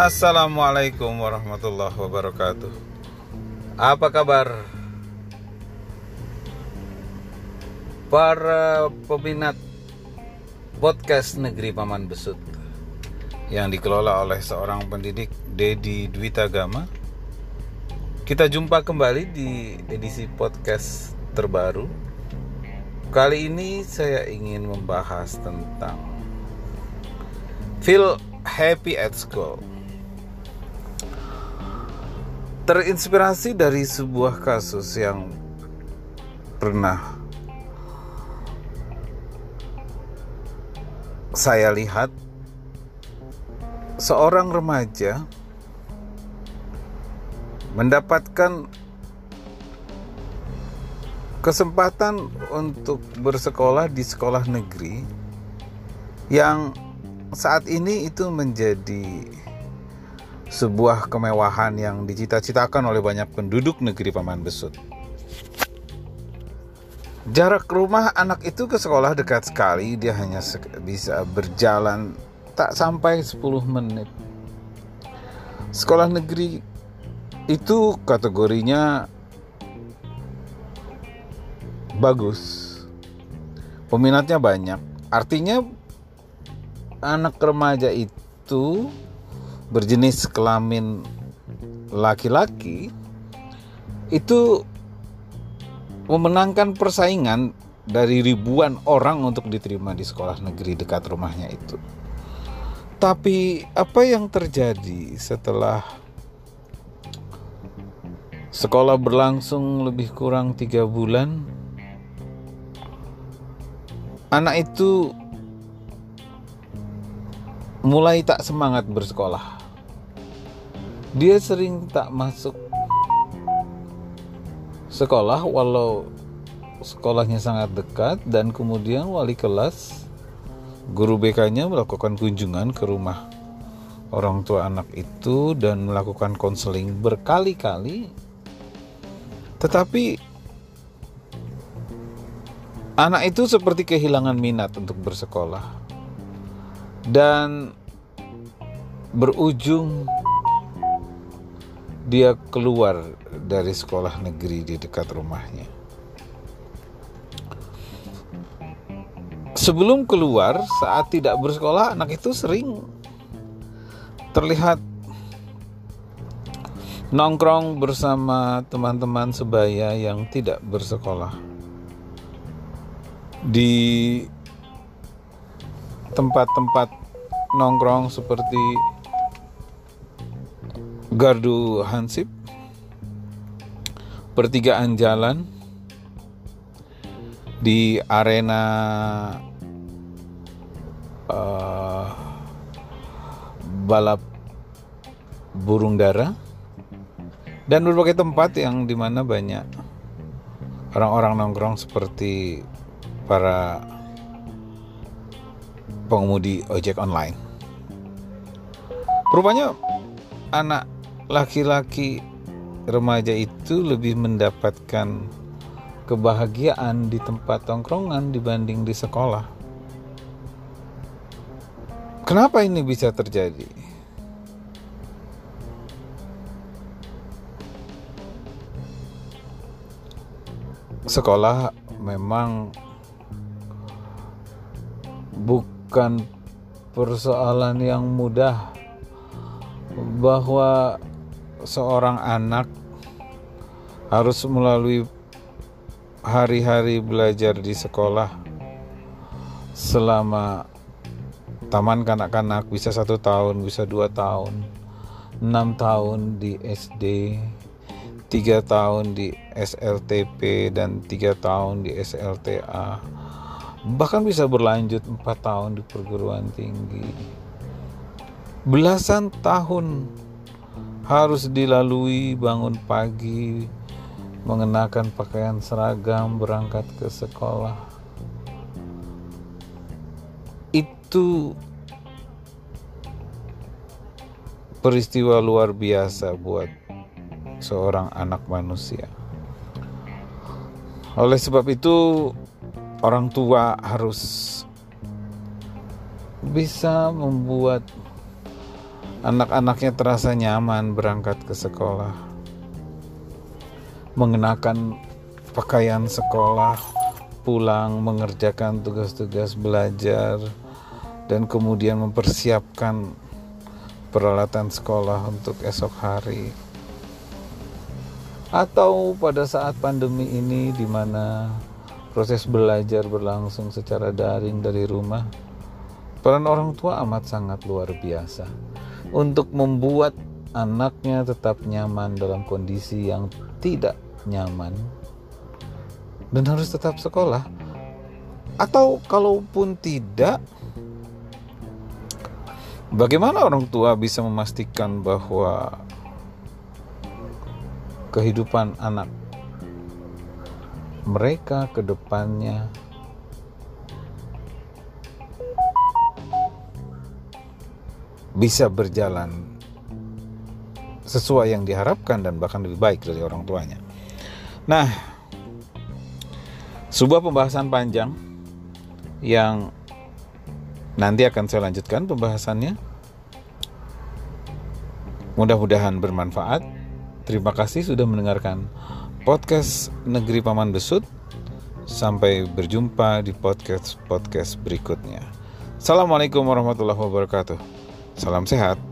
Assalamualaikum warahmatullahi wabarakatuh. Apa kabar? Para peminat podcast Negeri Paman Besut yang dikelola oleh seorang pendidik Dedi Dwita Gama. Kita jumpa kembali di edisi podcast terbaru. Kali ini saya ingin membahas tentang feel happy at school. Terinspirasi dari sebuah kasus yang pernah saya lihat. Seorang remaja mendapatkan kesempatan untuk bersekolah di sekolah negeri yang saat ini itu menjadi sebuah kemewahan yang dicita-citakan oleh banyak penduduk negeri Paman Besut. Jarak rumah anak itu ke sekolah dekat sekali, dia hanya bisa berjalan tak sampai 10 menit. Sekolah negeri itu kategorinya bagus. Peminatnya banyak. Artinya anak remaja itu berjenis kelamin laki-laki itu memenangkan persaingan dari ribuan orang untuk diterima di sekolah negeri dekat rumahnya itu. Tapi apa yang terjadi setelah sekolah berlangsung lebih kurang tiga bulan? Anak itu mulai tak semangat bersekolah dia sering tak masuk sekolah walau sekolahnya sangat dekat dan kemudian wali kelas guru BK-nya melakukan kunjungan ke rumah orang tua anak itu dan melakukan konseling berkali-kali. Tetapi anak itu seperti kehilangan minat untuk bersekolah dan berujung dia keluar dari sekolah negeri di dekat rumahnya. Sebelum keluar, saat tidak bersekolah, anak itu sering terlihat nongkrong bersama teman-teman sebaya yang tidak bersekolah di tempat-tempat nongkrong seperti gardu hansip. Pertigaan jalan. Di arena uh, balap burung dara. Dan berbagai tempat yang di mana banyak orang-orang nongkrong seperti para pengemudi ojek online. Rupanya anak laki-laki remaja itu lebih mendapatkan kebahagiaan di tempat tongkrongan dibanding di sekolah. Kenapa ini bisa terjadi? Sekolah memang bukan persoalan yang mudah bahwa seorang anak harus melalui hari-hari belajar di sekolah selama taman kanak-kanak bisa satu tahun bisa dua tahun enam tahun di SD tiga tahun di SLTP dan tiga tahun di SLTA bahkan bisa berlanjut empat tahun di perguruan tinggi. Belasan tahun harus dilalui bangun pagi mengenakan pakaian seragam berangkat ke sekolah. Itu peristiwa luar biasa buat seorang anak manusia. Oleh sebab itu orang tua harus bisa membuat anak-anaknya terasa nyaman berangkat ke sekolah, mengenakan pakaian sekolah, pulang mengerjakan tugas-tugas belajar, dan kemudian mempersiapkan peralatan sekolah untuk esok hari. Atau pada saat pandemi ini di mana proses belajar berlangsung secara daring dari rumah, peran orang tua amat sangat luar biasa untuk membuat anaknya tetap nyaman dalam kondisi yang tidak nyaman dan harus tetap sekolah. Atau kalaupun tidak bagaimana orang tua bisa memastikan bahwa kehidupan anak mereka ke depannya bisa berjalan sesuai yang diharapkan dan bahkan lebih baik dari orang tuanya. Nah, sebuah pembahasan panjang yang nanti akan saya lanjutkan pembahasannya. Mudah-mudahan bermanfaat. Terima kasih sudah mendengarkan podcast Negeri Paman Besut. Sampai berjumpa di podcast-podcast berikutnya. Assalamualaikum warahmatullahi wabarakatuh. Salam sehat.